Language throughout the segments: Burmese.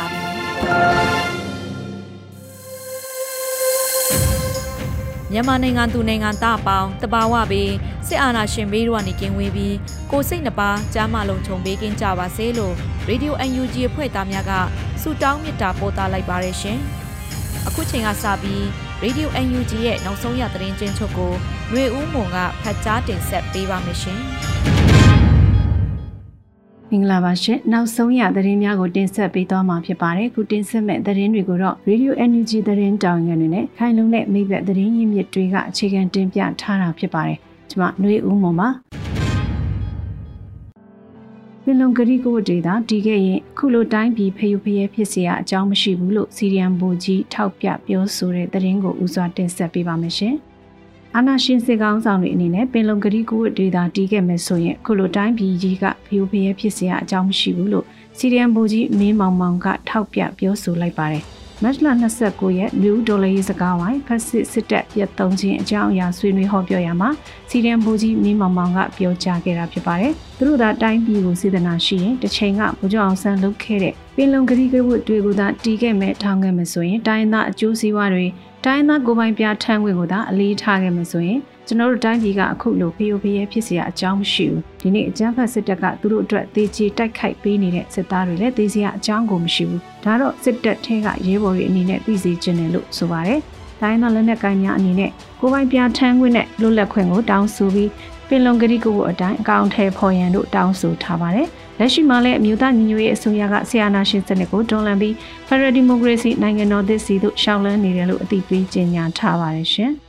ါပြီ မြန်မာနိုင်ငံသူနိုင်ငံသားအပေါင်းတဘာဝပေးစစ်အာဏာရှင်ဘေးတို့ကနေကင်းဝေးပြီးကိုစိတ်နှပါကြားမလုံးခြုံပေးကင်းကြပါစေလို့ Radio UNG အဖွဲ့သားများကဆုတောင်းမေတ္တာပို့သလိုက်ပါရရှင်။အခုချိန်ကစပြီး Radio UNG ရဲ့နောက်ဆုံးရသတင်းချင်းချုပ်ကိုຫນွေဦးမွန်ကဖတ်ကြားတင်ဆက်ပေးပါမယ်ရှင်။ မင်္ဂလာပါရှင်နောက်ဆုံးရသတင်းများကိုတင်ဆက်ပေးသွားမှာဖြစ်ပါတယ်ခုတင်ဆက်မဲ့သတင်းတွေကိုတော့ Radio Energy သတင်းတောင်ရနေနဲ့ခိုင်လုံတဲ့မိဘသတင်းရင်းမြစ်တွေကအခြေခံတင်ပြထားတာဖြစ်ပါတယ်ကျွန်မနှွေဦးမွန်ပါပင်လုံဂရီကိုဒေတာတီးခဲ့ရင်ခုလိုတိုင်းပြည်ဖျုပ်ဖျဲဖြစ်เสียအကြောင်းမရှိဘူးလို့စီရီယံဘူကြီးထောက်ပြပြောဆိုတဲ့သတင်းကိုဦးစွာတင်ဆက်ပေးပါမယ်ရှင်။ အာနာရှင်စစ်ကောင်းဆောင်တွေအနေနဲ့ပင်လုံကတိကူဒေတာတီးခဲ့မယ်ဆိုရင်ခုလိုတိုင်းပြည်ကြီးကဖျို့ဖျဲဖြစ်စရာအကြောင်းမရှိဘူးလို့စီရီယန်ဗိုလ်ကြီးမင်းမောင်မောင်ကထောက်ပြပြောဆိုလိုက်ပါတယ်။မတ်လ29ရက်မြူဒေါ်လာရေးစကားဝိုင်းဖက်စစ်စစ်တပ်ပြတ်သုံးခြင်းအကြောင်းအရာဆွေးနွေးဟောပြောရမှာစီရီယန်ဗိုလ်ကြီးမင်းမောင်မောင်ကပြောကြားခဲ့တာဖြစ်ပါတယ်။သူတို့သာတိုင်းပြည်ကိုစေတနာရှိရင်တစ်ချိန်ကဗိုလ်ချုပ်အောင်ဆန်းလုပ်ခဲ့တဲ့ပင်လုံကတိကဝတ်တွေကိုသာတီးခဲ့မယ်ထောင်ခဲ့မယ်ဆိုရင်တိုင်းသားအကျိုးစီးပွားတွေ တိုင်းသားကိုပိုင်ပြထမ်းခွင့်ကိုသာအလေးထားခဲ့မယ်ဆိုရင်ကျွန်တော်တို့တိုင်းပြည်ကအခုလိုဖျို့ဖျဲဖြစ်เสียအကြောင်းမရှိဘူးဒီနေ့အကြမ်းဖက်စစ်တပ်ကသူတို့အတွက်သေချေတိုက်ခိုက်ပေးနေတဲ့စစ်သားတွေလည်းသေချေအကြောင်းကိုမရှိဘူးဒါတော့စစ်တပ်ထဲကရဲဘော်တွေအနေနဲ့သိစေချင်တယ်လို့ဆိုပါတယ်တိုင်းသားလက်နက်ကိုင်များအနေနဲ့ကိုပိုင်ပြထမ်းခွင့်နဲ့လွတ်လပ်ခွင့်ကိုတောင်းဆိုပြီးပင်လုံကတိကိုအတိုင်းအကောင့်ထဲဖော်ရန်တို့တောင်းဆိုထားပါတယ် လက်ရှိမှာလည်းအမျိုးသားညီညွတ်ရေးအစိုးရကဆီယနာရှင်စနစ်ကိုတွန်းလှန်ပြီး Federal Democracy နိုင်ငံတော်သစ်စီသို့ရှောင်လန်းနေတယ်လို့အသိပေးကြေညာထားပါတယ်ရှင်။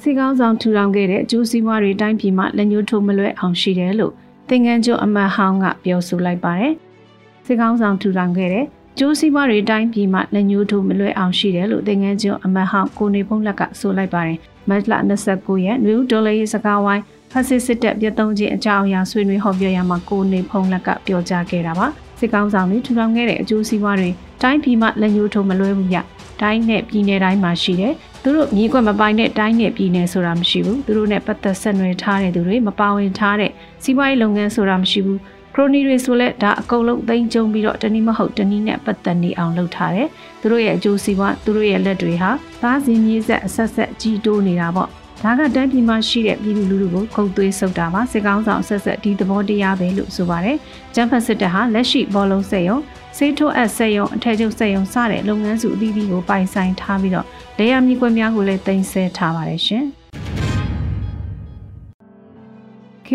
စီကောင်းဆောင်ထူထောင်ခဲ့တဲ့အကျိုးစီးပွားတွေတိုင်းပြည်မှာလက်ညှိုးထိုးမလွဲအောင်ရှိတယ်လို့သင်္ကန်းကျွန်းအမတ်ဟောင်းကပြောဆိုလိုက်ပါတယ်။စီကောင်းဆောင်ထူထောင်ခဲ့တဲ့ကျိုးစီးပွားတွေတိုင်းပြည်မှာလက်ညှိုးထိုးမလွဲအောင်ရှိတယ်လို့သင်္ကန်းကျွန်းအမတ်ဟောင်းကိုနေဖုံးလက်ကဆိုလိုက်ပါတယ်။မတ်လ29ရက်နယူးဒေါ်လာရေးစကားဝိုင်း ဖက်စစ်စစ်တပ်ပြတ်သုံးခြင်းအကြောင်းအရာဆွေးနွေးဟောပြောရမှာကိုနေဖုံးလက်ကပြောကြားခဲ့တာပါစစ်ကောင်းဆောင်တွေထူထောင်ခဲ့တဲ့အကျိုးစီးပွားတွေတိုင်းပြည်မှာလက်ညှိုးထိုးမလွဲဘူးရတိုင်းနဲ့ပြည်နယ်တိုင်းမှာရှိတယ်သူတို့မြေကွက်မပိုင်တဲ့တိုင်းနဲ့ပြည်နယ်ဆိုတာမရှိဘူးသူတို့နဲ့ပတ်သက်ဆက်နွယ်ထားတဲ့သူတွေမပါဝင်ထားတဲ့စီးပွားရေးလုပ်ငန်းဆိုတာမရှိဘူးခရိုနီတွေဆိုလဲဒါအကုန်လုံးသိမ်းကျုံပြီးတော့တနည်းမဟုတ်တနည်းနဲ့ပတ်သက်နေအောင်လုပ်ထားတယ်သူတို့ရဲ့အကျိုးစီးပွားသူတို့ရဲ့လက်တွေဟာသားစင်မြေးဆက်အဆက်ဆက်ကြီးတိုးနေတာပေါ့ ဒါကတိုင်းပြည်မှာရှိတဲ့ပြည်သူလူထုကိုခုတ်သွေးဆုပ်တာပါစစ်ကောင်းဆောင်ဆက်ဆက်ဒီသဘောတရားပဲလို့ဆိုပါတယ်။ကျန်းဖတ်စစ်တပ်ဟာလက်ရှိဘောလုံးစက်ရုံစေးထိုးအပ်စက်ရုံအထက်ချုပ်စက်ရုံစတဲ့လုပ်ငန်းစုအသီးသီးကိုပိုင်ဆိုင်ထားပြီးတော့လေယာမြေကွက်များကိုလည်းတင်ဆက်ထားပါတယ်ရှင်။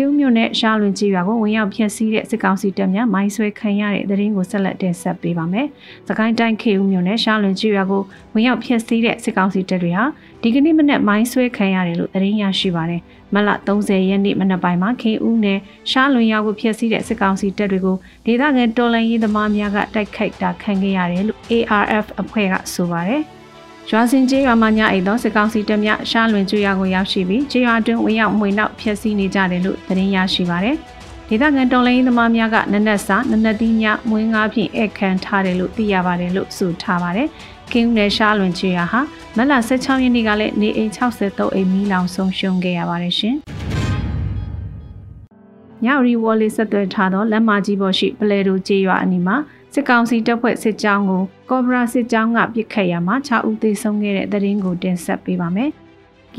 ခေဦးမြို့နယ်ရှားလွင်ကြီးရွာကိုဝင်ရောက်ဖျက်ဆီးတဲ့စစ်ကောင်စီတပ်များမိုင်းဆွဲခံရတဲ့သတင်းကိုဆက်လက်တင်ဆက်ပေးပါမယ်။သခိုင်းတိုင်းခေဦးမြို့နယ်ရှားလွင်ကြီးရွာကိုဝင်ရောက်ဖျက်ဆီးတဲ့စစ်ကောင်စီတပ်တွေဟာဒီကနေ့မနက်မိုင်းဆွဲခံရတယ်လို့သတင်းရရှိပါတယ်။မလ30ရက်နေ့မနက်ပိုင်းမှာခေဦးနယ်ရှားလွင်ရွာကိုဖျက်ဆီးတဲ့စစ်ကောင်စီတပ်တွေကိုဒေသခံတော်လှန်ရေးသမားများကတိုက်ခိုက်တာခံခဲ့ရတယ်လို့ ARF အဖွဲ့ကဆိုပါတယ်။ ရွာစင်ကျေးရွာမှာညအိတ်သောစစ်ကောင်စီတပ်များရှားလွင်ကျွော်ကိုရောက်ရှိပြီးကျေးရွာတွင်ဝင်ရောက်မှွေနောက်ဖျက်ဆီးနေကြတယ်လို့သတင်းရရှိပါရယ်ဒေသခံတော်လိုင်းသမားများကနနက်စာနနက်တီးညမွေးငါးဖြင့်ဧကန်ထားတယ်လို့သိရပါတယ်လို့ဆိုထားပါတယ်။ကင်းဦးနယ်ရှားလွင်ကျွော်ဟာမလ16ရက်နေ့ကလည်းနေအိမ်63အိမ်မီးလောင်ဆုံးရှုံးခဲ့ရပါတယ်ရှင်။ညရီဝေါ်လေးဆက်သွယ်ထားသောလက်မကြီးပေါ်ရှိပလဲတိုကျေးရွာအနီးမှာ စစ်ကောင်စီတပ်ဖွဲ့စစ်ကြောင်းကိုကော့ဘရာစစ်ကြောင်းကပစ်ခတ်ရမှာ6ဦးသေဆုံးခဲ့တဲ့သတင်းကိုတင်ဆက်ပေးပါမယ်။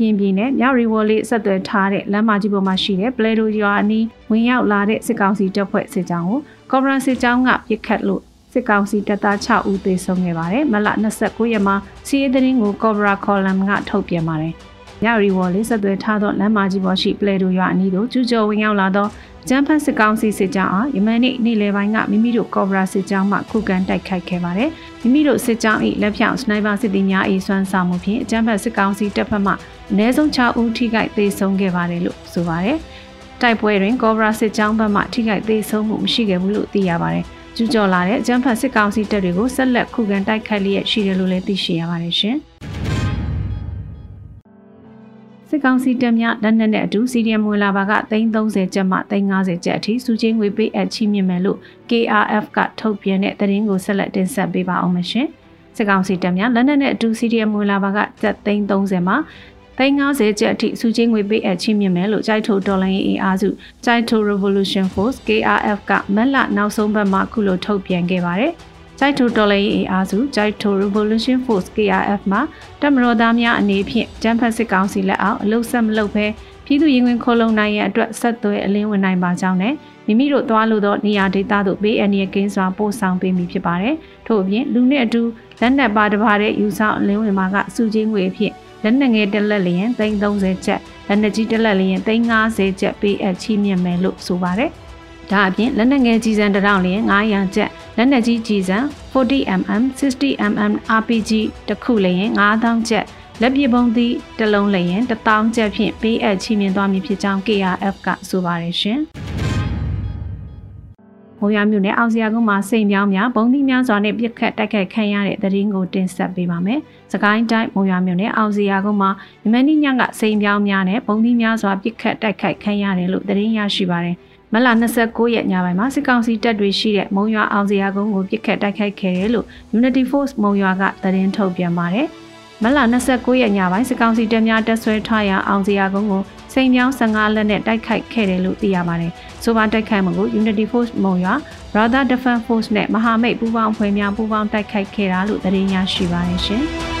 ကင်းပြည်နယ်မြောက်ရီဝေါ်လေးဆက်သွယ်ထားတဲ့လမ်းမကြီးပေါ်မှာရှိတဲ့ပလဲတိုရွာအနီးဝင်ရောက်လာတဲ့စစ်ကောင်စီတပ်ဖွဲ့စစ်ကြောင်းကိုကော်ဘရာစစ်ကြောင်းကပြစ်ခတ်လို့စစ်ကောင်စီတပ်သား6ဦးသေဆုံးခဲ့ပါတယ်မလ29ရက်မှာစီးရဲသတင်းကိုကော်ဘရာခေါ်လမ်ကထုတ်ပြန်ပါတယ် ရရီဝေါ်လေးဆက်သွယ်ထားသောလမ်းမကြီးပေါ်ရှိပလဲတို့ရွာအနီးသို့ကျူးကျော်ဝင်ရောက်လာသောကျန်းဖတ်စစ်ကောင်စီစစ်ကြောင်းအားယမန်နေ့နေ့လယ်ပိုင်းကမိမိတို့ကော်ဘရာစစ်ကြောင်းမှခုခံတိုက်ခိုက်ခဲ့ပါတယ်။မိမိတို့စစ်ကြောင်း၏လက်ဖြောင်စနိုက်ပါစစ်သည်များ၏စွမ်းဆောင်မှုဖြင့်ကျန်းဖတ်စစ်ကောင်စီတပ်ဖက်မှအနည်းဆုံး6ဦးထိခိုက်သေဆုံးခဲ့ပါတယ်လို့ဆိုပါတယ်။တိုက်ပွဲတွင်ကော်ဘရာစစ်ကြောင်းဘက်မှထိခိုက်သေဆုံးမှုမရှိခဲ့ဘူးလို့သိရပါတယ်။ကျူးကျော်လာတဲ့ကျန်းဖတ်စစ်ကောင်စီတပ်တွေကိုဆက်လက်ခုခံတိုက်ခိုက်လျက်ရှိတယ်လို့လည်းသိရှိရပါတယ်ရှင်။ စစ်ကောင်စီတပ်များလက်နက်နဲ့အတူစီဒီအမ်ဝင်လာပါက330ကျပ်မှ350ကျပ်အထိစုချင်းငွေပေးအပ်ချီးမြှင့်မယ်လို့ KRF ကထုတ်ပြန်တဲ့သတင်းကိုဆက်လက်တင်ဆက်ပေးပါအောင်မရှင်။စစ်ကောင်စီတပ်များလက်နက်နဲ့အတူစီဒီအမ်ဝင်လာပါကကျပ်330မှ350ကျပ်အထိစုချင်းငွေပေးအပ်ချီးမြှင့်မယ်လို့ကြိုက်ထိုတော်လိုင်းရေးအားစုကြိုက်ထို Revolution Force KRF ကမက်လနောက်ဆုံးဘက်မှာခုလိုထုတ်ပြန်ခဲ့ပါတယ်။ ကြိုက်ထိုတော်လှန်ရေးအင်အားစုကြိုက်ထို Revolution Force KRF မှာတပ်မတော်သားများအနေဖြင့်ကျန်းဖက်စစ်ကောင်စီလက်အောက်အလုဆက်မလုပ်ဘဲပြည်သူရင်ဝင်ခိုးလုံနိုင်ရန်အတွက်ဆက်သွဲအလင်းဝင်နိုင်ပါကြောင်းနဲ့မိမိတို့သွားလို့သောနေရာဒေသသို့ဘေးအန္တရာယ်ကင်းစွာပို့ဆောင်ပေးမည်ဖြစ်ပါတယ်။ထို့အပြင်လူနဲ့အတူလက်နက်ပါတစ်ပါးတဲ့ယူဆောင်အလင်းဝင်မှာကစုချင်းငွေအဖြစ်လက်နက်ငယ်တက်လက်လျင်330ချက်လက်နက်ကြီးတက်လက်လျင်350ချက်ပေးအပ်ချီးမြှင့်မယ်လို့ဆိုပါတယ်။ ဒါအပြင်လက်နက်ငယ်ကြီးစံတရောင်လျင်900ကျပ်လက်နက်ကြီးကြီးစံ 40mm 60mm RPG တစ်ခုလျင်9000ကျပ်လက်ပြပုံးသည့်တလုံးလျင်1000ကျပ်ဖြင့်ပေးအပ်ချီးမြှင့်သွားမည်ဖြစ်ကြောင်း KRF ကဆိုပါတယ်ရှင်။မိုးရွာမြို့နယ်အောင်စရာကုန်းမှာစိန်ပြောင်းများဘုံသီးများစွာနဲ့ပြစ်ခတ်တိုက်ခိုက်ခံရတဲ့သတင်းကိုတင်ဆက်ပေးပါမယ်။စကိုင်းတိုင်းမိုးရွာမြို့နယ်အောင်စရာကုန်းမှာယမန်နေ့ညကစိန်ပြောင်းများနဲ့ဘုံသီးများစွာပြစ်ခတ်တိုက်ခိုက်ခံရတယ်လို့သတင်းရရှိပါတယ်။ မလ29ရက်ညပိုင်းမှာစစ်ကောင်စီတပ်တွေရှိတဲ့မုံရွာအောင်စရာကုန်းကိုပစ်ခတ်တိုက်ခိုက်ခဲ့တယ်လို့ Unity Force မုံရွာကသတင်းထုတ်ပြန်ပါတယ်။မလ29ရက်ညပိုင်းစစ်ကောင်စီတပ်များတပ်ဆွဲထားရာအောင်စရာကုန်းကိုစိန်မြောင်း15လက်နဲ့တိုက်ခိုက်ခဲ့တယ်လို့သိရပါတယ်။ဆိုပါတိုက်ခိုက်မှုကို Unity Force မုံရွာ Brother Defense Force နဲ့မဟာမိတ်ပူးပေါင်းအဖွဲ့များပူးပေါင်းတိုက်ခိုက်ခဲ့တာလို့သတင်းရရှိပါတယ်ရှင်။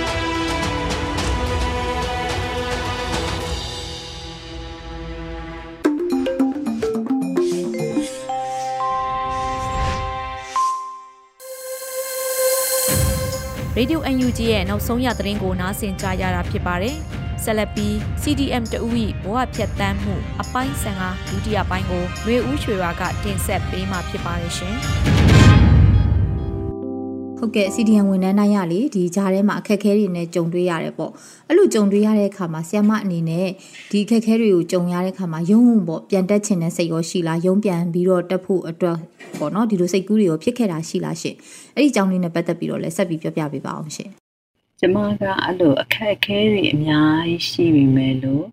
Radio UNG ရဲ့နောက်ဆုံးရသတင်းကိုနားဆင်ကြရတာဖြစ်ပါတယ်။ဆက်လက်ပြီး CDM တဦး၏ဘဝဖြတ်တန်းမှုအပိုင်း15ဒုတိယပိုင်းကိုလွေဦးရွှေဝါကတင်ဆက်ပေးမှာဖြစ်ပါတယ်ရှင်။ ဟုတ်ကဲ့ CDN ဝန်ထမ်းတိုင်းရလေဒီကြားထဲမှာအခက်အခဲတွေနဲ့ကြုံတွေ့ရတယ်ပေါ့အဲ့လိုကြုံတွေ့ရတဲ့အခါမှာဆီယမအနေနဲ့ဒီအခက်အခဲတွေကိုကြုံရတဲ့အခါမှာယုံုံပေါ့ပြန်တက်ချင်တဲ့စိတ်ရောရှိလားယုံပြန်ပြီးတော့တက်ဖို့အတွက်ပေါ့နော်ဒီလိုစိတ်ကူးတွေရောဖြစ်ခဲ့တာရှိလားရှင်အဲ့ဒီအကြောင်းလေးနဲ့ပတ်သက်ပြီးတော့လည်းဆက်ပြီးပြောပြပေးပါအောင်ရှင်ကျမကအဲ့လိုအခက်အခဲတွေအများကြီးရှိပြီမဲ့လို့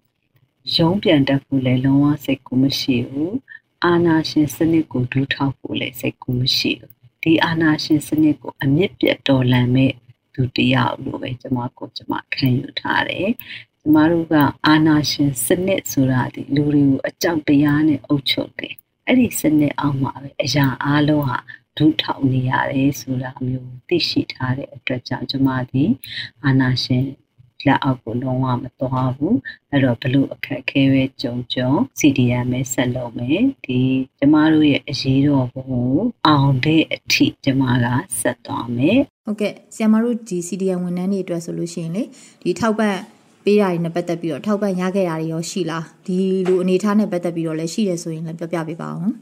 ရုံးပြန်တက်ဖို့လည်းလုံးဝစိတ်ကူးမရှိဘူးအာနာရှင်စနစ်ကိုဒူးထောက်ဖို့လည်းစိတ်ကူးမရှိဘူး ဒီအာနာရှင်စနစ်ကိုအမြင့်ပြတ်တော်လှန်မဲ့သူတယောက်လို့ပဲကျမကိုကျမခံယူထားတယ်ကျမတို့ကအာနာရှင်စနစ်ဆိုတာဒီလူတွေကိုအကြောက်တရားနဲ့အုပ်ချုပ်တယ်အဲ့ဒီစနစ်အောက်မှာပဲအရာအလုံးဟာဒုထောက်နေရတယ်ဆိုတာမျိုးသိရှိထားတဲ့အတွက်ကြောင့်ကျမဒီအာနာရှင် လက်အောက်ကိုလုံးဝမသွားဘူးအဲ့တော့ဘလို့အခက်အခဲပဲကြုံကြုံ CDM ပဲဆက်လုပ်မယ်ဒီကျမတို့ရဲ့အရေးတော်ပုံအောင်တဲ့အထိကျမကဆက်သွားမယ်ဟုတ်ကဲ့ဆရာမတို့ဒီ CDM ဝန်ထမ်းတွေအတွက်ဆိုလို့ရှိရင်လေဒီထောက်ပံ့ပေးတာတွေနဲ့ပတ်သက်ပြီးတော့ထောက်ပံ့ရခဲ့တာတွေရောရှိလားဒီလိုအနေအထားနဲ့ပတ်သက်ပြီးတော့လည်းရှိတယ်ဆိုရင်လည်းပြောပြပေးပါအောင်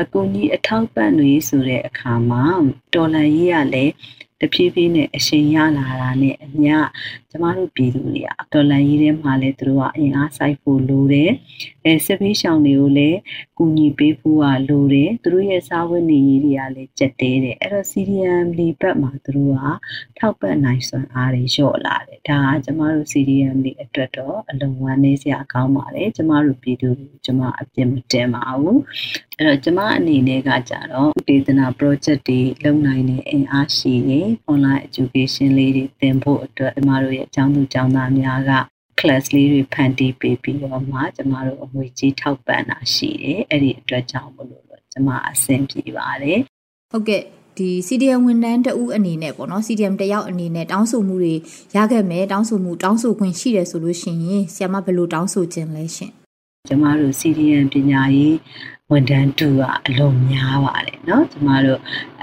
အကူကြီးအထောက်ပံ့တွေဆိုတဲ့အခါမှာတော်လန်ကြီးကလည်းတဖြည်းဖြည်းနဲ့အရှင်ရလာတာနဲ့အမျှ ကျမတို့ပြည်သူတွေကတော်လန်ကြီးထဲမှာလည်းသူတို့ကအင်အားစိုက်ဖို့လိုတယ်အဲစစ်ပေးရှောင်တွေကိုလည်းကူညီပေးဖို့ကလိုတယ်သူတို့ရဲ့စာဝတ်နေရေးတွေကလည်းကြက်တဲတယ်အဲ့တော့ CDM လီဘတ်မှာသူတို့ကထောက်ပံ့နိုင်စွမ်းအားတွေလျှော့လာတယ်ဒါကကျမတို့ CDM လီအတွက်တော့အလုံးဝနေစရာကောင်းပါတယ်ကျမတို့ပြည်သူကျမအပြစ်မတင်ပါဘူးအဲ့တော့ကျမအနေနဲ့ကကြတော့ဒေသနာ project တွေလုပ်နိုင်တဲ့အင်အားရှိတယ် online education လေးတွေသင်ဖို့အတွက်ကျမတို့ရဲအကြောင်းသူအကြောင်းသားများက class လေးတွေဖန်တီးပေးပြီးတော့မှကျမတို့အငွေကြီးထောက်ပံ့တာရှိတယ်အဲ့ဒီအတွက်ကြောင့်မလို့တော့ကျမအဆင်ပြေပါတယ်ဟုတ်ကဲ့ဒီ CDM ဝန်ထမ်းတဦးအနေနဲ့ပေါ့နော် CDM တယောက်အနေနဲ့တောင်းဆိုမှုတွေရခဲ့မယ်တောင်းဆိုမှုတောင်းဆိုခွင့်ရှိတယ်ဆိုလို့ရှိရင်ဆရာမဘယ်လိုတောင်းဆိုခြင်းလဲရှင် ကျမတို့ CDN ပညာရေးဝန်ထမ်းတူကအလုံးများပါတယ်เนาะကျမတို့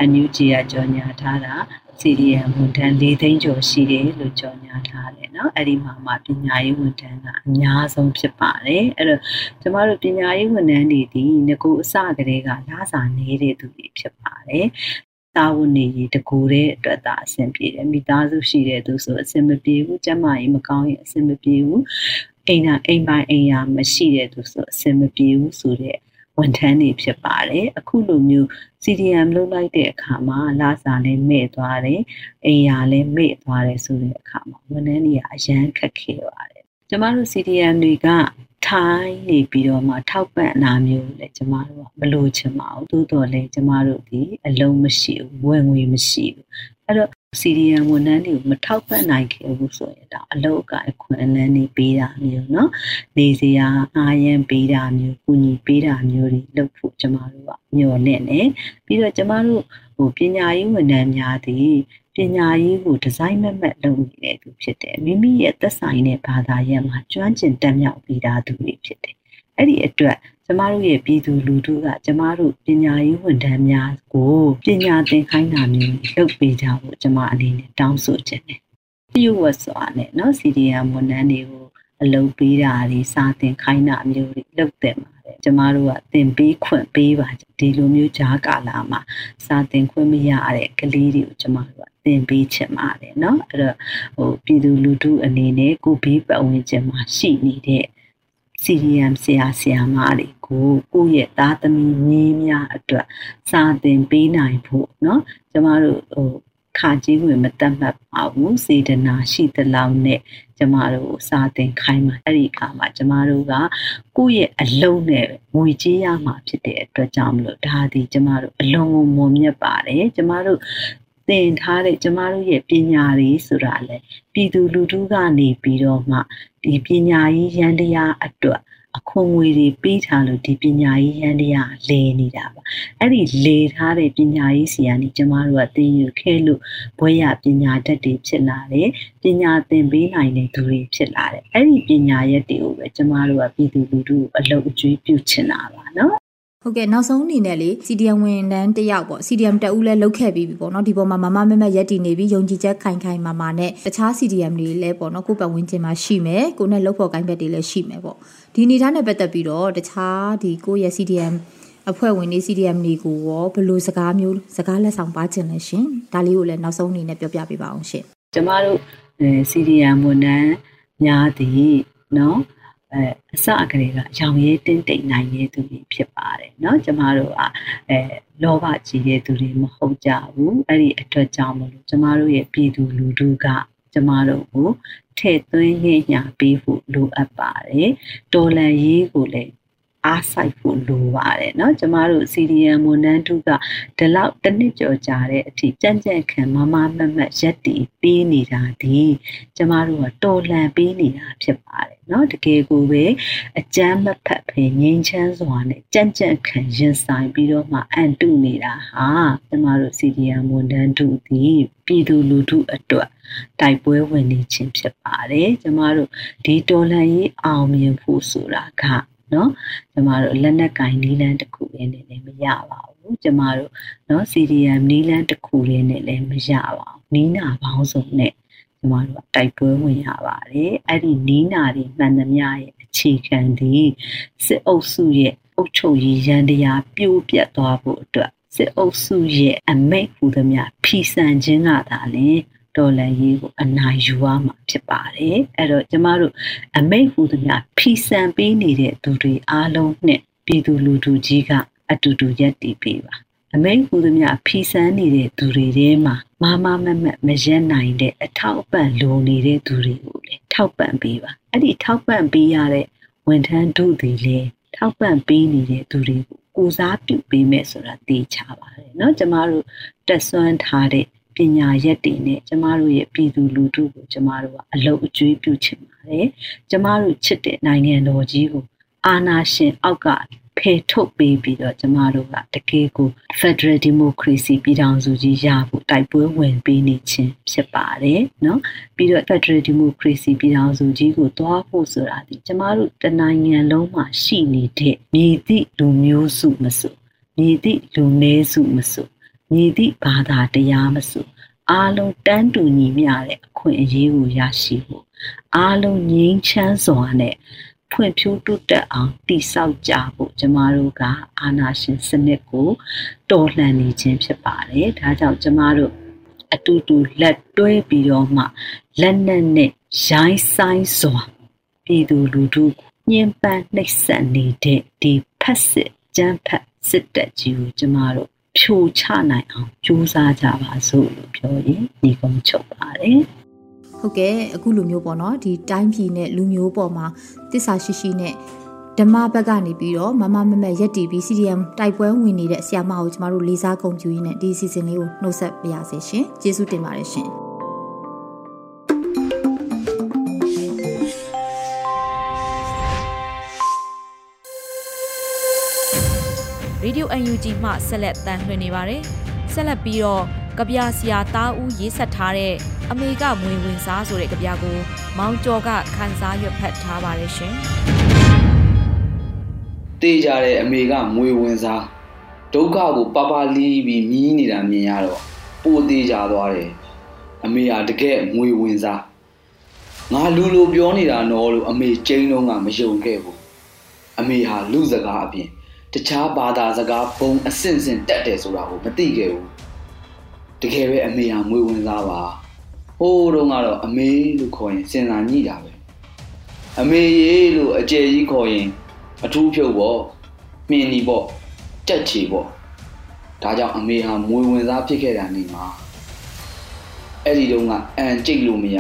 NUG ကကြော်ညာထားတာ CDN ဝန်ထမ်း၄သိန်းကျော်ရှိတယ်လို့ကြော်ညာထားတယ်เนาะအဲ့ဒီမှာမှပညာရေးဝန်ထမ်းကအများဆုံးဖြစ်ပါတယ်အဲ့တော့ကျမတို့ပညာရေးဝန်ထမ်းတွေဒီငကိုအစကတည်းကလာစာနေတဲ့သူတွေဖြစ်ပါတယ်တာဝန်နေတကူတဲ့အတွက်သာအဆင်ပြေတယ်မိသားစုရှိတဲ့သူဆိုအဆင်မပြေဘူးကျမကြီးမကောင်းရင်အဆင်မပြေဘူးအိမ်နာအိမ်ပိုင်အိမ်ယာမရှိတဲ့သူဆိုအဆင်မပြေဘူးဆိုတဲ့ ဝန်ထမ်းတွေဖြစ်ပါတယ်အခုလိုမျိုး CDM လုပ်လိုက်တဲ့အခါမှာလာစာလည်းမဲ့သွားတယ်အိမ်ယာလည်းမဲ့သွားတယ်ဆိုတဲ့အခါမှာဝန်ထမ်းတွေကအရန်ခက်ခဲပါတယ်ကျမတို့ CDM တွေကထိုင်းနေပြီးတော့မှထောက်ပံ့အနာမျိုးလည်းကျမတို့ကမလိုချင်ပါဘူးသို့တော်လည်းကျမတို့ဒီအလုံးမရှိဘူးဝင်ငွေမရှိဘူး အဲ့တော့ CDM ဝန်ထမ်းတွေကိုမထောက်ပံ့နိုင်ခဲ့ဘူးဆိုရင်တော့အလုပ်ကအခွင့်အလမ်းတွေပေးတာမျိုးเนาะနေစရာအားရန်ပေးတာမျိုးကူညီပေးတာမျိုးတွေလုပ်ဖို့ကျမတို့ကမျှော်လင့်နေပြီးတော့ကျမတို့ဟိုပညာရေးဝန်ထမ်းများသည်ပညာရေးကိုဒီဇိုင်းမမတ်လုပ်နေတဲ့သူဖြစ်တယ်မိမိရဲ့သက်ဆိုင်တဲ့ဘာသာရပ်မှာကျွမ်းကျင်တက်မြောက်ပြီးသားသူတွေဖြစ်တယ်အဲ့ဒီအတွက် ကျမတို့ရဲ့ပြည်သူလူထုကကျမတို့ပညာရေးဝန်ထမ်းများကိုပညာသင်ခိုင်းတာမျိုးလုပ်ပေးကြဖို့ကျမအနေနဲ့တောင်းဆိုချင်တယ်။ပြုဝတ်စွာနဲ့เนาะ CDM ဝန်ထမ်းတွေကိုအလုပ်ပေးတာတွေစာသင်ခိုင်းတာမျိုးတွေလုပ်တယ်ပါတယ်။ကျမတို့ကသင်ပေးခွင့်ပေးပါဒီလိုမျိုးဂျားကာလာမှာစာသင်ခွင့်မရတဲ့ကလေးတွေကိုကျမတို့ကသင်ပေးချင်ပါတယ်เนาะအဲ့တော့ဟိုပြည်သူလူထုအနေနဲ့ကိုဘေးပတ်ဝန်းကျင်မှာရှိနေတဲ့ CDM ဆရာဆရာမတွေ ကိုကိုယ့်ရဲ့သားသမီးညီးများအတွက်စာသင်ပေးနိုင်ဖို့เนาะကျမတို့ဟိုခါကြီးဝင်မတတ်မှတ်ပါဘူးစေတနာရှိသလောက်နဲ့ကျမတို့စာသင်ခိုင်းမှာအဲ့ဒီအခါမှာကျမတို့ကကိုယ့်ရဲ့အလုံးနဲ့ငွေကြေးရမှာဖြစ်တဲ့အတွက်ကြောင့်မလို့ဒါဒီကျမတို့အလုံးကိုမွန်မြတ်ပါတယ်ကျမတို့သင်ထားတဲ့ကျမတို့ရဲ့ပညာတွေဆိုတာလေပြည်သူလူထုကနေပြီးတော့မှဒီပညာရေးရန်တရားအတွက် အခွန်ငွေတွေပေးထားလို့ဒီပညာရေးရန်တရားလဲနေတာပါအဲ့ဒီလေထားတဲ့ပညာရေးစီကနေကျမတို့ကသင်ယူခဲ့လို့ဘွဲရပညာတတ်တွေဖြစ်လာတယ်ပညာသင်ပေးနိုင်တဲ့သူတွေဖြစ်လာတယ်အဲ့ဒီပညာရက်တွေကိုပဲကျမတို့ကပြည်သူလူထုကိုအလုပ်အကျွေးပြုချင်တာပါနော်ဟုတ်ကဲ့နောက်ဆုံးအနေနဲ့လေ CDM ဝန်ထမ်းတယောက်ပေါ့ CDM တဦးလဲလုတ်ခဲ့ပြီးပြီပေါ့နော်ဒီပေါ်မှာမမမမရက်တည်နေပြီးယုံကြည်ချက်ခိုင်ခိုင်မာမာနဲ့တခြား CDM တွေလည်းပေါ့နော်ကိုပတ်ဝန်းကျင်မှာရှိမယ်ကိုနဲ့လုတ်ဖို့ကိုင်းဘက်တွေလည်းရှိမယ်ပေါ့ ဒီအနေထားနဲ့ပတ်သက်ပြီးတော့တခြားဒီကိုရဲ့ CDM အဖွဲ့ဝင်တွေ CDM တွေကိုရောဘယ်လိုစကားမျိုးစကားလက်ဆောင်ပါခြင်းလဲရှင်ဒါလေးကိုလည်းနောက်ဆုံးအနေနဲ့ပြောပြပေးပါအောင်ရှင်ကျမတို့ CDM ဝန်ထမ်းများသည်เนาะအဲအစအကလေးကရောင်ရဲတင်းတိမ်နိုင်တဲ့သူတွေဖြစ်ပါတယ်เนาะကျမတို့ကအဲလောဘကြီးတဲ့သူတွေမဟုတ်ကြဘူးအဲ့ဒီအတွက်ကြောင့်မလို့ကျမတို့ရဲ့ပြည်သူလူထုကကျမတို့ကို ထည့်သွင်းရညာပေးဖို့လိုအပ်ပါတယ်တော်လန်ရေးကိုလည်း အားဆိုင်ဖို့လိုပါတယ်เนาะကျမတို့ CDM ဝန်ထမ်းတုကဒီလောက်တစ်နှစ်ကျော်ကြာတဲ့အထိကြံ့ကြံ့ခံမမမမတ်ရက်တီပေးနေတာဒီကျမတို့ကတော်လှန်ပေးနေတာဖြစ်ပါတယ်เนาะတကယ်ကိုပဲအကျမ်းမဖတ်ဖင်ငြိမ်းချမ်းစွာနဲ့ကြံ့ကြံ့ခံရင်ဆိုင်ပြီးတော့မှအန်တုနေတာဟာကျမတို့ CDM ဝန်ထမ်းတုဒီပြည်သူလူထုအတွက်တိုက်ပွဲဝင်နေခြင်းဖြစ်ပါတယ်ကျမတို့ဒီတော်လှန်ရေးအောင်မြင်ဖို့ဆိုတာက နော်ကျမတို့လက်နက်ကင်နီးလန်းတစ်ခုလေးနဲ့လည်းမရပါဘူးကျမတို့နော် CDM နီးလန်းတစ်ခုလေးနဲ့လည်းမရပါဘူးနီးနာပေါင်းစုံနဲ့ကျမတို့တိုက်ပွဲဝင်ရပါတယ်အဲ့ဒီနီးနာတွေမှန်သမျှရဲ့အခြေခံဒီစစ်အုပ်စုရဲ့အုပ်ချုပ်ရေးရန်တရားပြိုးပြတ်သွားဖို့အတွက်စစ်အုပ်စုရဲ့အမိတ်ဟူသည်များဖီဆန်ခြင်းကသာလေ တော်လန်ရေးကိုအနိုင်ယူရမှာဖြစ်ပါတယ်အဲ့တော့ကျမတို့အမိတ်ဟူသမျှဖီဆန်ပေးနေတဲ့သူတွေအားလုံးနဲ့ပြည်သူလူထုကြီးကအတူတူရပ်တည်ပေးပါအမိတ်ဟူသမျှဖီဆန်နေတဲ့သူတွေထဲမှာမမမမမရက်နိုင်တဲ့အထောက်အပံ့လိုနေတဲ့သူတွေကိုလေထောက်ပံ့ပေးပါအဲ့ဒီထောက်ပံ့ပေးရတဲ့ဝန်ထမ်းတို့တွေလေထောက်ပံ့ပေးနေတဲ့သူတွေကိုကိုစားပြုပေးမယ်ဆိုတာသိချပါတယ်เนาะကျမတို့တက်ဆွမ်းထားတဲ့ပ ညာရက်တွေနဲ့ကျမတို့ရဲ့ပြည်သူလူထုကိုကျမတို့ကအလုပ်အကျွေးပြုချင်ပါတယ်ကျမတို့ချစ်တဲ့နိုင်ငံတော်ကြီးကိုအာနာရှင်အောက်က ဖယ်ထုတ်ပေးပြီးတော့ကျမတို့ကတကယ်ကို Federal Democracy ပြည်ထောင်စုကြီးရဖို့တိုက်ပွဲဝင်ပေးနေခြင်းဖြစ်ပါတယ်เนาะပြီးတော့ Federal Democracy ပြည်ထောင်စုကြီးကိုတွားဖို့ဆိုတာဒီကျမတို့တနိုင်ငံလုံးမှာရှိနေတဲ့မြေသည့်လူမျိုးစုမစုမြေသည့်လူနည်းစုမစု မြေသည့်ဘာသာတရားမစုအားလုံးတန်းတူညီမျှတဲ့အခွင့်အရေးကိုရရှိဖို့အားလုံးငြိမ်းချမ်းစွာနဲ့ဖွံ့ဖြိုးတိုးတက်အောင်တည်ဆောက်ကြဖို့ကျမတို့ကအာဏာရှင်စနစ်ကိုတော်လှန်နေခြင်းဖြစ်ပါတယ်။ဒါကြောင့်ကျမတို့အတူတူလက်တွဲပြီးတော့မှလက်နက်နဲ့ရိုင်းဆိုင်စွာပြည်သူလူထုညှဉ်းပန်းနှိပ်စက်နေတဲ့ဒီဖက်စစ်ကြမ်းဖက်စစ်တပ်ကြီးကိုကျမတို့ ဖြိုချနိုင်အောင်ကြိုးစားကြပါစို့လို့ပြောရင်ညီကုန်းချုပ်ပါတယ်။ဟုတ်ကဲ့အခုလူမျိုးပေါ့နော်ဒီတိုင်းပြည်နဲ့လူမျိုးပေါ်မှာတစ္ဆာရှိရှိနဲ့ဓမ္မဘက်ကနေပြီးတော့မမမမရက်တီပြီး CDM တိုက်ပွဲဝင်နေတဲ့ဆရာမကိုကျမတို့လေးစားဂုဏ်ပြုရင်းနဲ့ဒီအစီအစဉ်လေးကိုနှုတ်ဆက်ပါရစေရှင်ကျေးဇူးတင်ပါတယ်ရှင် ရေဒီယို UNG မှဆက်လက်တန်လှည့်နေပါတယ်ဆက်လက်ပြီးတော့ကဗျာဆရာသားဦးရေးဆက်ထားတဲ့အမေကမွေဝင်စားဆိုတဲ့ကြပြကို မောင်ကျော်ကခန်းစားရွက်ဖတ်ထားပါတယ်ရှင်။တေးကြတဲ့အမေကမွေဝင်စားဒုက္ခကိုပပလီးပြီးမြည်နေတာမြင်ရတော့ပိုသေးကြသွားတယ်။အမေဟာတကယ်မွေဝင်စားငါလူလိုပြောနေတာနော်လို့အမေကျင်းလုံးကမယုံခဲ့ဘူး။အမေဟာလူစကားအပြင် တခြားဘာသာစကားဘုံအဆင့်ဆင့်တက်တယ်ဆိုတာကိုမသိခဲ့ဘူး။တကယ်ပဲအမေဟာမွေဝင်စားပါ။ဟိုးတော့ကတော့အမေလို့ခေါ်ရင်စင်စာညိတာပဲအမေရေလို့အကျယ်ကြီးခေါ်ရင်အထူးဖြုတ်ပေါ့မြင်နီပေါ့တက်ချီပေါ့ဒါကြောင့်အမေဟာမွေဝင်စားဖြစ်ခဲ့တာနေမှာအဲ့ဒီတော့ကအန်ကြိတ်လို့မရ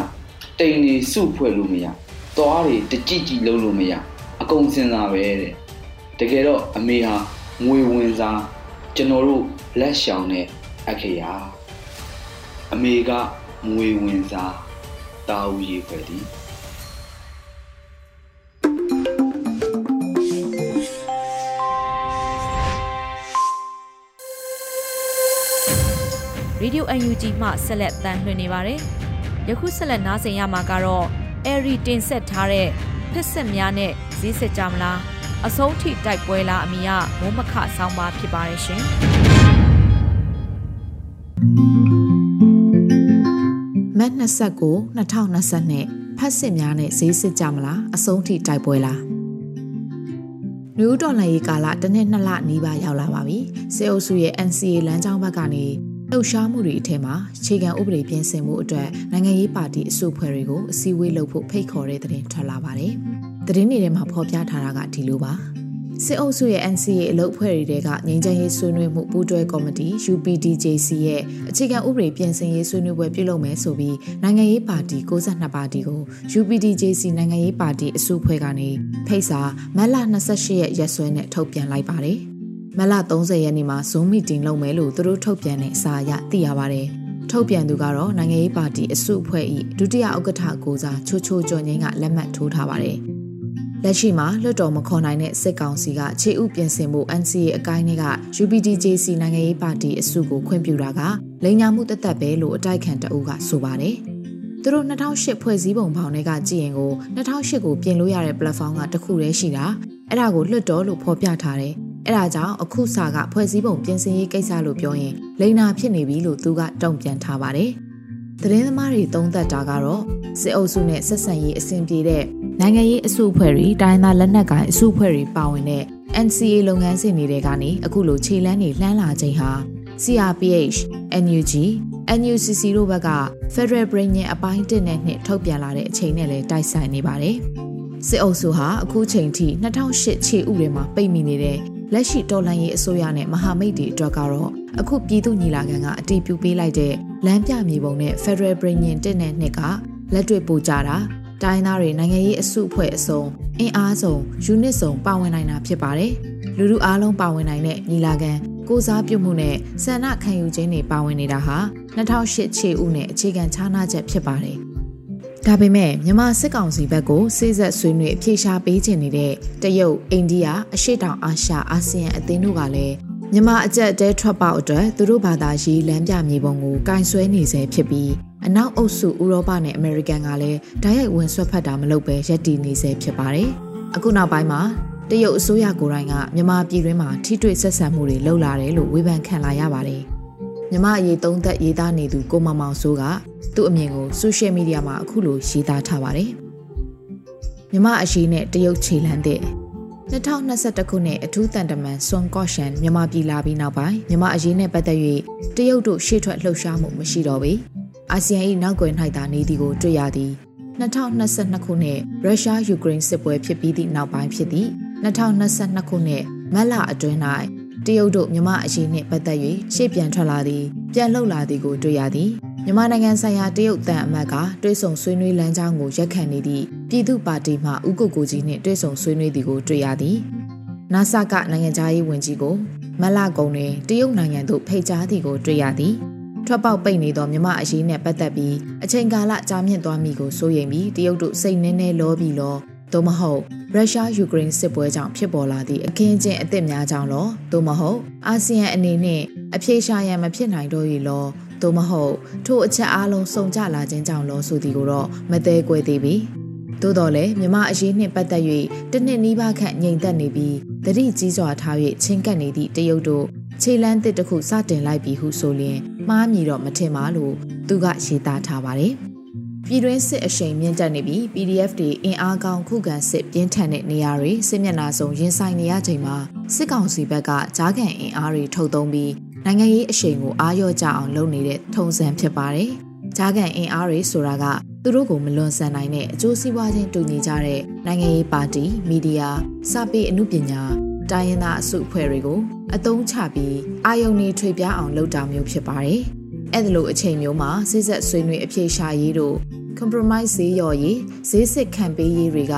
တိမ်နေစုဖွဲ့လို့မရသွားတွေတကြည့်ကြည့်လုံးလို့မရအကုန်စင်စာပဲတဲ့ တကယ်တော့အမေဟာငွေဝင်စားကျွန်တော်တို့လက်ရှောင်တဲ့အခရာအမေကငွေဝင်စားတာဝူရေခွဲသည်ရေဒီယို UNG မှဆက်လက်တန်လှည့်နေပါတယ်။ယခုဆက်လက်နားဆင်ရမှာကတော့အဲရီတင်ဆက်ထားတဲ့ဖက်ဆက်များနဲ့ဈေးဆက်ကြမလား အဆုံးထိတိုက်ပွဲလားအမိကမိုးမခဆောင်းပါဖြစ်ပါတယ်ရှင်။မတ်29 2022ဖတ်စစ်များနဲ့ဈေးစစ်ကြမလားအဆုံးထိတိုက်ပွဲလားနယူးဒေါ်လာရေးကာလတစ်နှစ်နှစ်လနီးပါးရောက်လာပါပြီစေအုပ်စုရဲ့ NCA လမ်းကြောင်းဘက်ကနေလှုပ်ရှားမှုတွေအထက်မှာခြေခံဥပဒေပြင်ဆင်မှုအတွက်နိုင်ငံရေးပါတီအစုအဖွဲ့တွေကိုအစည်းအဝေးလုပ်ဖို့ဖိတ်ခေါ်တဲ့သတင်းထွက်လာပါတယ်။ သတင်းတွေထဲမှာဖော်ပြထားတာကဒီလိုပါ။စစ်အုပ်စုရဲ့ NCA အလုပ်အဖွဲ့တွေကငြိမ်းချမ်းရေးဆွေးနွေးမှုပူးတွဲကော်မတီ UPDJC ရဲ့အခြေခံဥပဒေပြင်ဆင်ရေးဆွေးနွေးပွဲပြုလုပ်မယ်ဆိုပြီးနိုင်ငံရေးပါတီ62ပါတီကို UPDJC နိုင်ငံရေးပါတီအစုအဖွဲ့ကနေဖိတ်စာမတ်လ28ရက်ရက်စွဲနဲ့ထုတ်ပြန်လိုက်ပါတယ်။မတ်လ30ရက်နေ့မှာ Zoom meeting လုပ်မယ်လို့သူတို့ထုတ်ပြန်တဲ့အစာအရသိရပါတယ်။ထုတ်ပြန်သူကတော့နိုင်ငံရေးပါတီအစုအဖွဲ့၏ဒုတိယဥက္ကဋ္ဌကိုစားချိုချိုကျော်ငင်းကလက်မှတ်ထိုးထားပါတယ်။ လက်ရှိမှာလွှတ်တော်မခေါ်နိုင်တဲ့စစ်ကောင်စီကခြေဥပြင်ဆင်မှု NCA အကိုင်းတွေက UPDJC နိုင်ငံရေးပါတီအစုကိုခွင့်ပြုတာကလိန်ညာမှုတသက်ပဲလို့အတိုက်ခံတအုပ်ကဆိုပါတယ်။သူတို့2008ဖွဲ့စည်းပုံပေါင်းတွေကကြည့်ရင်ကို2008ကိုပြင်လို့ရတဲ့ platform ကတခုတည်းရှိတာအဲ့ဒါကိုလွှတ်တော်လို့ဖော်ပြထားတယ်။အဲ့ဒါကြောင့်အခုစာကဖွဲ့စည်းပုံပြင်ဆင်ရေးကိစ္စလို့ပြောရင်လိန်နာဖြစ်နေပြီလို့သူကတုံ့ပြန်ထားပါတယ်။ သတင်းသမားတွေသုံးသပ်တာကတော့စစ်အုပ်စုနဲ့ဆက်ဆံရေးအဆင်ပြေတဲ့နိုင်ငံရေးအစုအဖွဲ့တွေတိုင်းသားလက်နက်ကိုင်အစုအဖွဲ့တွေပါဝင်တဲ့ NCA လုပ်ငန်းစဉ်တွေကနေအခုလိုခြေလန်းနေလှမ်းလာခြင်းဟာ CRPH, NUG, NUCC တို့ဘက်က Federal Brain အပိုင်း1နဲ့နှစ်ထုတ်ပြန်လာတဲ့အချိန်နဲ့လည်းတိုက်ဆိုင်နေပါတယ်။စစ်အုပ်စုဟာအခုချိန်ထိ2008ခြေဥတွေမှာပိတ်မိနေတဲ့လက်ရှိတော်လှန်ရေးအစိုးရနဲ့မဟာမိတ်တွေအတွက်ကတော့ အခုပြည်သူညီလာခံကအတည်ပြုပေးလိုက်တဲ့လမ်းပြမြေပုံနဲ့ Federal Brain 1နဲ့နှစ်ကလက်တွေ့ပို့ကြတာတိုင်းသားတွေနိုင်ငံရေးအစုအဖွဲ့အစုံအင်အားစုံယူနစ်စုံပါဝင်နိုင်တာဖြစ်ပါတယ်။လူလူအားလုံးပါဝင်နိုင်တဲ့ညီလာခံကိုစားပြုမှုနဲ့ဆန္ဒခံယူခြင်းတွေပါဝင်နေတာဟာ2008ခြေဥနဲ့အခြေခံခြားနာချက်ဖြစ်ပါတယ်ဒါပေမဲ့မြန်မာစစ်ကောင်စီဘက်ကိုစိစက်ဆွေးနွေးအပြေရှားပေးခြင်းနေတဲ့တရုတ်အိန္ဒိယအရှေ့တောင်အာရှအာဆီယံအသင်းတို့ကလည်း မြန်မာအကြက်တဲထွက်ပေါက်အတွက်သူတို့ဘာသာရေးလမ်းပြမြေပုံကိုကင်ဆွဲနေစေဖြစ်ပြီးအနောက်အုပ်စုဥရောပနဲ့အမေရိကန်ကလည်းဓာတ်ရိုက်ဝင်ဆွတ်ဖက်တာမလုပ်ပဲရပ်တည်နေစေဖြစ်ပါတယ်။အခုနောက်ပိုင်းမှာတရုတ်အစိုးရကိုယ်တိုင်ကမြန်မာပြည်တွင်းမှာထိတွေ့ဆက်ဆံမှုတွေလှုပ်လာတယ်လို့ဝေဖန်ခံလာရပါတယ်။မြန်မာအရေးသုံးသက်ရေးသားနေသူကိုမမောင်စိုးကသူ့အမြင်ကိုဆိုရှယ်မီဒီယာမှာအခုလိုရေးသားထားပါတယ်။မြန်မာအရေးနဲ့တရုတ်ခြေလှမ်းတဲ့ 2021ခုနှစ်အထူးတန်တမန်ဆွန်ကော့ရှန်မြန်မာပြည်လာပြီးနောက်ပိုင်းမြန်မာအရေးနဲ့ပတ်သက်၍တရုတ်တို့ရှေ့ထွက်လှုပ်ရှားမှုမရှိတော့ပေအာဆီယံ၏နောက်ကွယ်၌သာနေသည်ကိုတွေ့ရသည်2022ခုနှစ်ရုရှားယူကရိန်းစစ်ပွဲဖြစ်ပြီးသည့်နောက်ပိုင်းဖြစ်သည့်2022ခုနှစ်မတ်လအတွင်း၌တရုတ်တို့မြန်မာအရေးနှင့်ပတ်သက်၍ရှေ့ပြန်ထွက်လာသည်ပြန်လှုပ်လာသည်ကိုတွေ့ရသည် မြန်မာနိုင်ငံဆိုင်ရာတရုတ်တန်အမတ်ကတွဲဆုံဆွေးနွေးလမ်းကြောင်းကိုရက်ခံနေသည့်ပြည်သူ့ပါတီမှဥက္ကုကိုကြီးနှင့်တွဲဆုံဆွေးနွေးသည်ကိုတွေ့ရသည်။နာဆာကနိုင်ငံသားရေးဝန်ကြီးကိုမလကုံတွင်တရုတ်နိုင်ငံသို့ဖိတ်ကြားသည်ကိုတွေ့ရသည်။ထွက်ပေါက်ပိတ်နေသောမြမအရေးနှင့်ပတ်သက်ပြီးအချိန်ကာလကြာမြင့်သွားမိကိုစိုးရိမ်ပြီးတရုတ်တို့စိတ်နှဲနှဲလောပြီးလောသို့မဟုတ်ရုရှားယူကရိန်းစစ်ပွဲကြောင့်ဖြစ်ပေါ်လာသည့်အခင်းကျင်းအသစ်များကြောင့်လောသို့မဟုတ်အာဆီယံအနေနှင့်အပြေရှားရန်မဖြစ်နိုင်တော့၏လော သို့မဟုတ်ထိုအချက်အားလုံးစုံကြလာခြင်းကြောင့်လောဆိုသည်ကိုတော့မသေးကွယ်သေးပြီသို့တော်လည်းမြမအရေးနှင့်ပတ်သက်၍တနစ်နီးပါးခန့်ငြိမ်သက်နေပြီးတတိကြီးစွာထား၍ချင်းကပ်နေသည့်တရုတ်တို့ခြေလန်းတစ်တစ်ခုစတင်လိုက်ပြီဟုဆိုလျင်မှားမြည်တော့မထင်ပါလို့သူကရေးသားထားပါတယ်ပြည်တွင်းစစ်အရှိန်မြင့်တက်နေပြီး PDF တွေအင်အားကောင်းခုခံစစ်ပြင်းထန်တဲ့နေရာတွေစစ်မျက်နှာစုံရင်ဆိုင်နေရချိန်မှာစစ်ကောင်စီဘက်ကကြားခံအင်အားတွေထုတ်သုံးပြီး နိုင်ငံရေးအရှိန်ကိုအားရော့ကြအောင်လုပ်နေတဲ့ထုံစံဖြစ်ပါတယ်။ဂျားကန်အင်အားတွေဆိုတာကသူတို့ကိုမလွန်ဆန်နိုင်တဲ့အကျိုးစီးပွားချင်းတူညီကြတဲ့နိုင်ငံရေးပါတီ၊မီဒီယာ၊စာပေအမှုပညာတိုင်းရင်းသားအစုအဖွဲ့တွေကိုအသုံးချပြီးအာယုန်တွေထွေပြားအောင်လုပ်တာမျိုးဖြစ်ပါတယ်။အဲ့ဒါလိုအချိန်မျိုးမှာစစ်ဆက်ဆွေးနွေးအပြေရှားရေးတို့ compromise ဈေးရော်ရေးဈေးစစ်ခံပေးရေးတွေက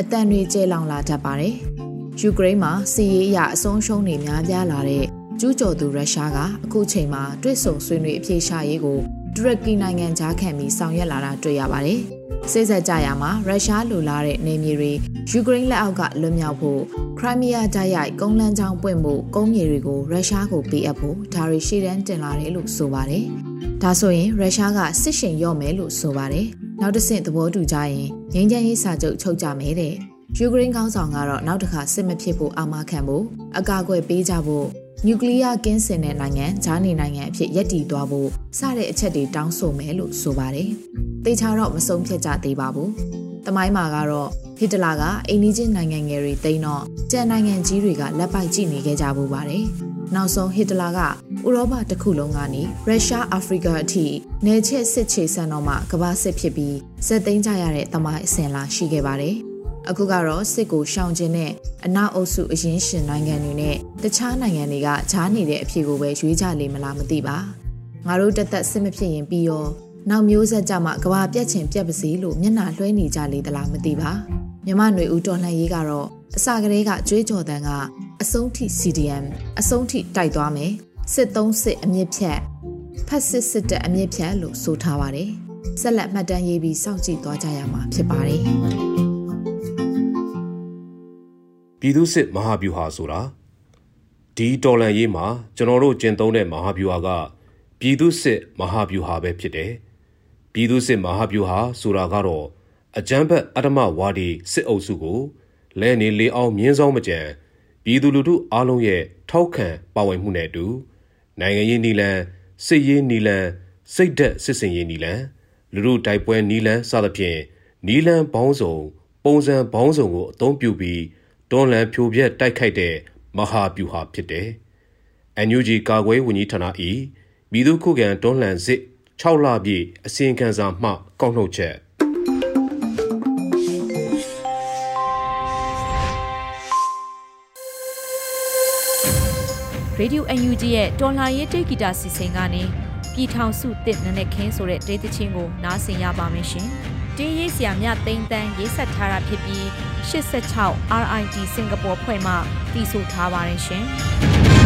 အတန်တွေကျဲလောင်လာတတ်ပါတယ်။ယူကရိန်းမှာစီးရေးအရအဆုံးရှုံးတွေများပြားလာတဲ့ ကျူးကျော်သူရုရှားကအခုချိန်မှာတွစ်ဆုံဆွေးနွေးအပြေရှားရေးကိုတူရကီနိုင်ငံကြားခံပြီးဆောင်ရွက်လာတာတွေ့ရပါတယ်။စိတ်ဆက်ကြရမှာရုရှားလိုလားတဲ့နေမြေတွေယူကရိန်းလက်အောက်ကလွတ်မြောက်ဖို့ခရိုင်းမီးယားတိုက်ရိုက်ကုန်းလန်းချောင်းပွင့်ဖို့ကုန်းမြေတွေကိုရုရှားကိုပေးအပ်ဖို့ဒါတွေရှေ့တန်းတင်လာတယ်လို့ဆိုပါတယ်။ဒါဆိုရင်ရုရှားကစစ်ရှင်ရော့မယ်လို့ဆိုပါတယ်။နောက်တစ်ဆင့်သဘောတူကြရင်ငင်းချမ်းရေးစာချုပ်ချုပ်ကြမယ်တဲ့။ယူကရိန်းခေါင်းဆောင်ကတော့နောက်တစ်ခါစစ်မဖြစ်ဖို့အာမခံဖို့အကာအကွယ်ပေးကြဖို့ နျူကလ িয়ার ကင်းစင်တဲ့နိုင်ငံဂျာနေနိုင်ငံအဖြစ်ရပ်တည်သွားဖို့စတဲ့အချက်တွေတောင်းဆိုမယ်လို့ဆိုပါတယ်။တေချာတော့မဆုံးဖြတ်ကြသေးပါဘူး။တမိုင်းမှာကတော့ဟစ်တလာကအိန္ဒိချင်းနိုင်ငံငယ်တွေတိန်းတော့ကျန်နိုင်ငံကြီးတွေကလက်ပိုက်ကြည့်နေခဲ့ကြဘူးပါတယ်။နောက်ဆုံးဟစ်တလာကဥရောပတစ်ခုလုံးကနေရုရှားအာဖရိကအထိနယ်ချဲ့စစ်ချေဆန်တော့မှကမ္ဘာစစ်ဖြစ်ပြီးစက်သိမ်းကြရတဲ့တမိုင်းအစဉ်လာရှိခဲ့ပါတယ်။ အခုကတော့စစ်ကိုရှောင်ကျင်တဲ့အနောက်အုပ်စုအရင်ရှင်နိုင်ငံတွေနဲ့တခြားနိုင်ငံတွေကဂျားနေတဲ့အဖြစ်ကိုပဲရွေးကြလေမလားမသိပါငါတို့တသက်စစ်မဖြစ်ရင်ပြီးရောနောက်မျိုးဆက်ကြမှာကဘာပြက်ချင်ပြက်ပါစီလို့မျက်နှာလွှဲနေကြလေသလားမသိပါမြမຫນွေဦးတော်လှန်ရေးကတော့အစကတည်းကကြွေးကြော်တန်ကအဆုံးထိ CDM အဆုံးထိတိုက်သွားမယ်စစ်သုံးစစ်အမြင့်ဖြတ်ဖက်စစ်စစ်တပ်အမြင့်ဖြတ်လို့ဆိုထားပါတယ်ဆက်လက်မှတ်တမ်းရေးပြီးစောင့်ကြည့်သွားကြရမှာဖြစ်ပါတယ် ပြည်သူစစ်မဟာဗျူဟာဆိုတာဒီတော်လန်ရေးမှာကျွန်တော်တို့ကျင့်သုံးတဲ့မဟာဗျူဟာကပြည်သူစစ်မဟာဗျူဟာပဲဖြစ်တယ်။ပြည်သူစစ်မဟာဗျူဟာဆိုတာကတော့အကြမ်းဖက်အဓမ္မဝါဒီစစ်အုပ်စုကိုလဲနေလေအောင်မြင်းဆောင်မကြံပြည်သူလူထုအားလုံးရဲ့ထောက်ခံပါဝင်မှုနဲ့အတူနိုင်ငံရေးနီလန်စစ်ရေးနီလန်စိတ်သက်စစ်စင်ရေးနီလန်လူထုတိုက်ပွဲနီလန်စသဖြင့်နီလန်ဘောင်းစုံ ပုံစံဘောင်းစုံကိုအသုံးပြုပြီး တွန်းလှန်ဖြိုပြက်တိုက်ခိုက်တဲ့မဟာဗျူဟာဖြစ်တယ်။ NUG ကာကွယ်ဝန်ကြီးဌာန၏ပြည်သူ့ခုခံတွန်းလှန်စစ်6လပြည့်အစီရင်ခံစာမှကောက်နှုတ်ချက်ရေဒီယို UNG ရဲ့တော်လှန်ရေးတိတ်ဂီတာစီစဉ်ကနေပြည်ထောင်စုတစ်နနဲ့ခင်းဆိုတဲ့ဒေသချင်းကိုနားဆင်ရပါမယ်ရှင်။တင်းရေးဆရာမြသိန်းတန်းရေးဆက်ထားတာဖြစ်ပြီး 86 RIT စင်ကာပူဖွဲ့မှတည်ဆိုထားပါတယ်ရှင်။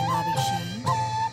်ပါပြီရှင်